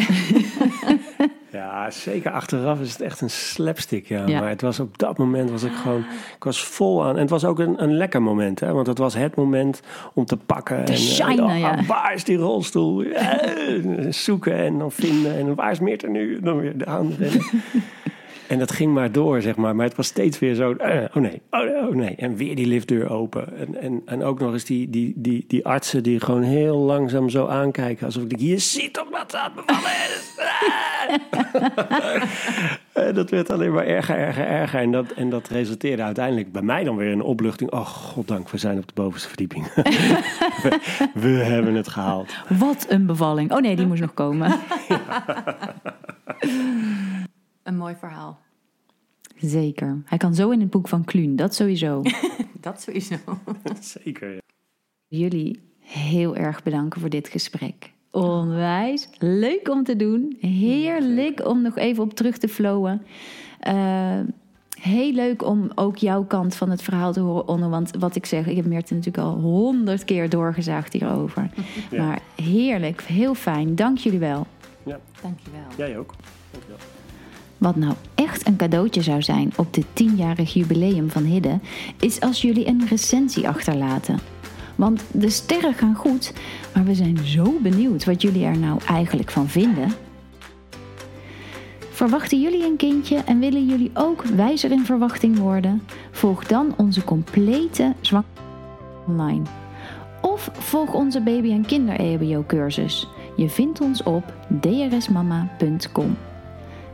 Ja, zeker achteraf is het echt een slapstick. Ja. ja. Maar het was op dat moment was ik gewoon, ik was vol aan. En het was ook een, een lekker moment, hè? want het was het moment om te pakken. Te en, shinen, uh, ja. Waar is die rolstoel? Ja, zoeken en dan vinden. En waar is Meert er nu? Dan weer aanrennen. En dat ging maar door, zeg maar. Maar het was steeds weer zo, uh, oh nee, oh, oh, nee. En weer die liftdeur open. En, en, en ook nog eens die, die, die, die artsen die gewoon heel langzaam zo aankijken. Alsof ik denk, je ziet toch wat aan bevallen is. en dat werd alleen maar erger, erger, erger. En dat, en dat resulteerde uiteindelijk bij mij dan weer in een opluchting. Oh, goddank, we zijn op de bovenste verdieping. we, we, hebben het gehaald. Wat een bevalling. Oh nee, die moest nog komen. Een mooi verhaal. Zeker. Hij kan zo in het boek van Kluun, dat sowieso. dat sowieso. Zeker. Ja. Jullie heel erg bedanken voor dit gesprek. Onwijs leuk om te doen. Heerlijk om nog even op terug te flowen. Uh, heel leuk om ook jouw kant van het verhaal te horen, Onno. Want wat ik zeg, ik heb Meerte natuurlijk al honderd keer doorgezaagd hierover. Maar heerlijk, heel fijn. Dank jullie wel. Ja. Dank je wel. Jij ook. Wat nou echt een cadeautje zou zijn op dit tienjarig jubileum van Hidde, is als jullie een recensie achterlaten. Want de sterren gaan goed, maar we zijn zo benieuwd wat jullie er nou eigenlijk van vinden. Verwachten jullie een kindje en willen jullie ook wijzer in verwachting worden? Volg dan onze complete zwak online. Of volg onze baby- en kinder-EHBO-cursus. Je vindt ons op drsmama.com.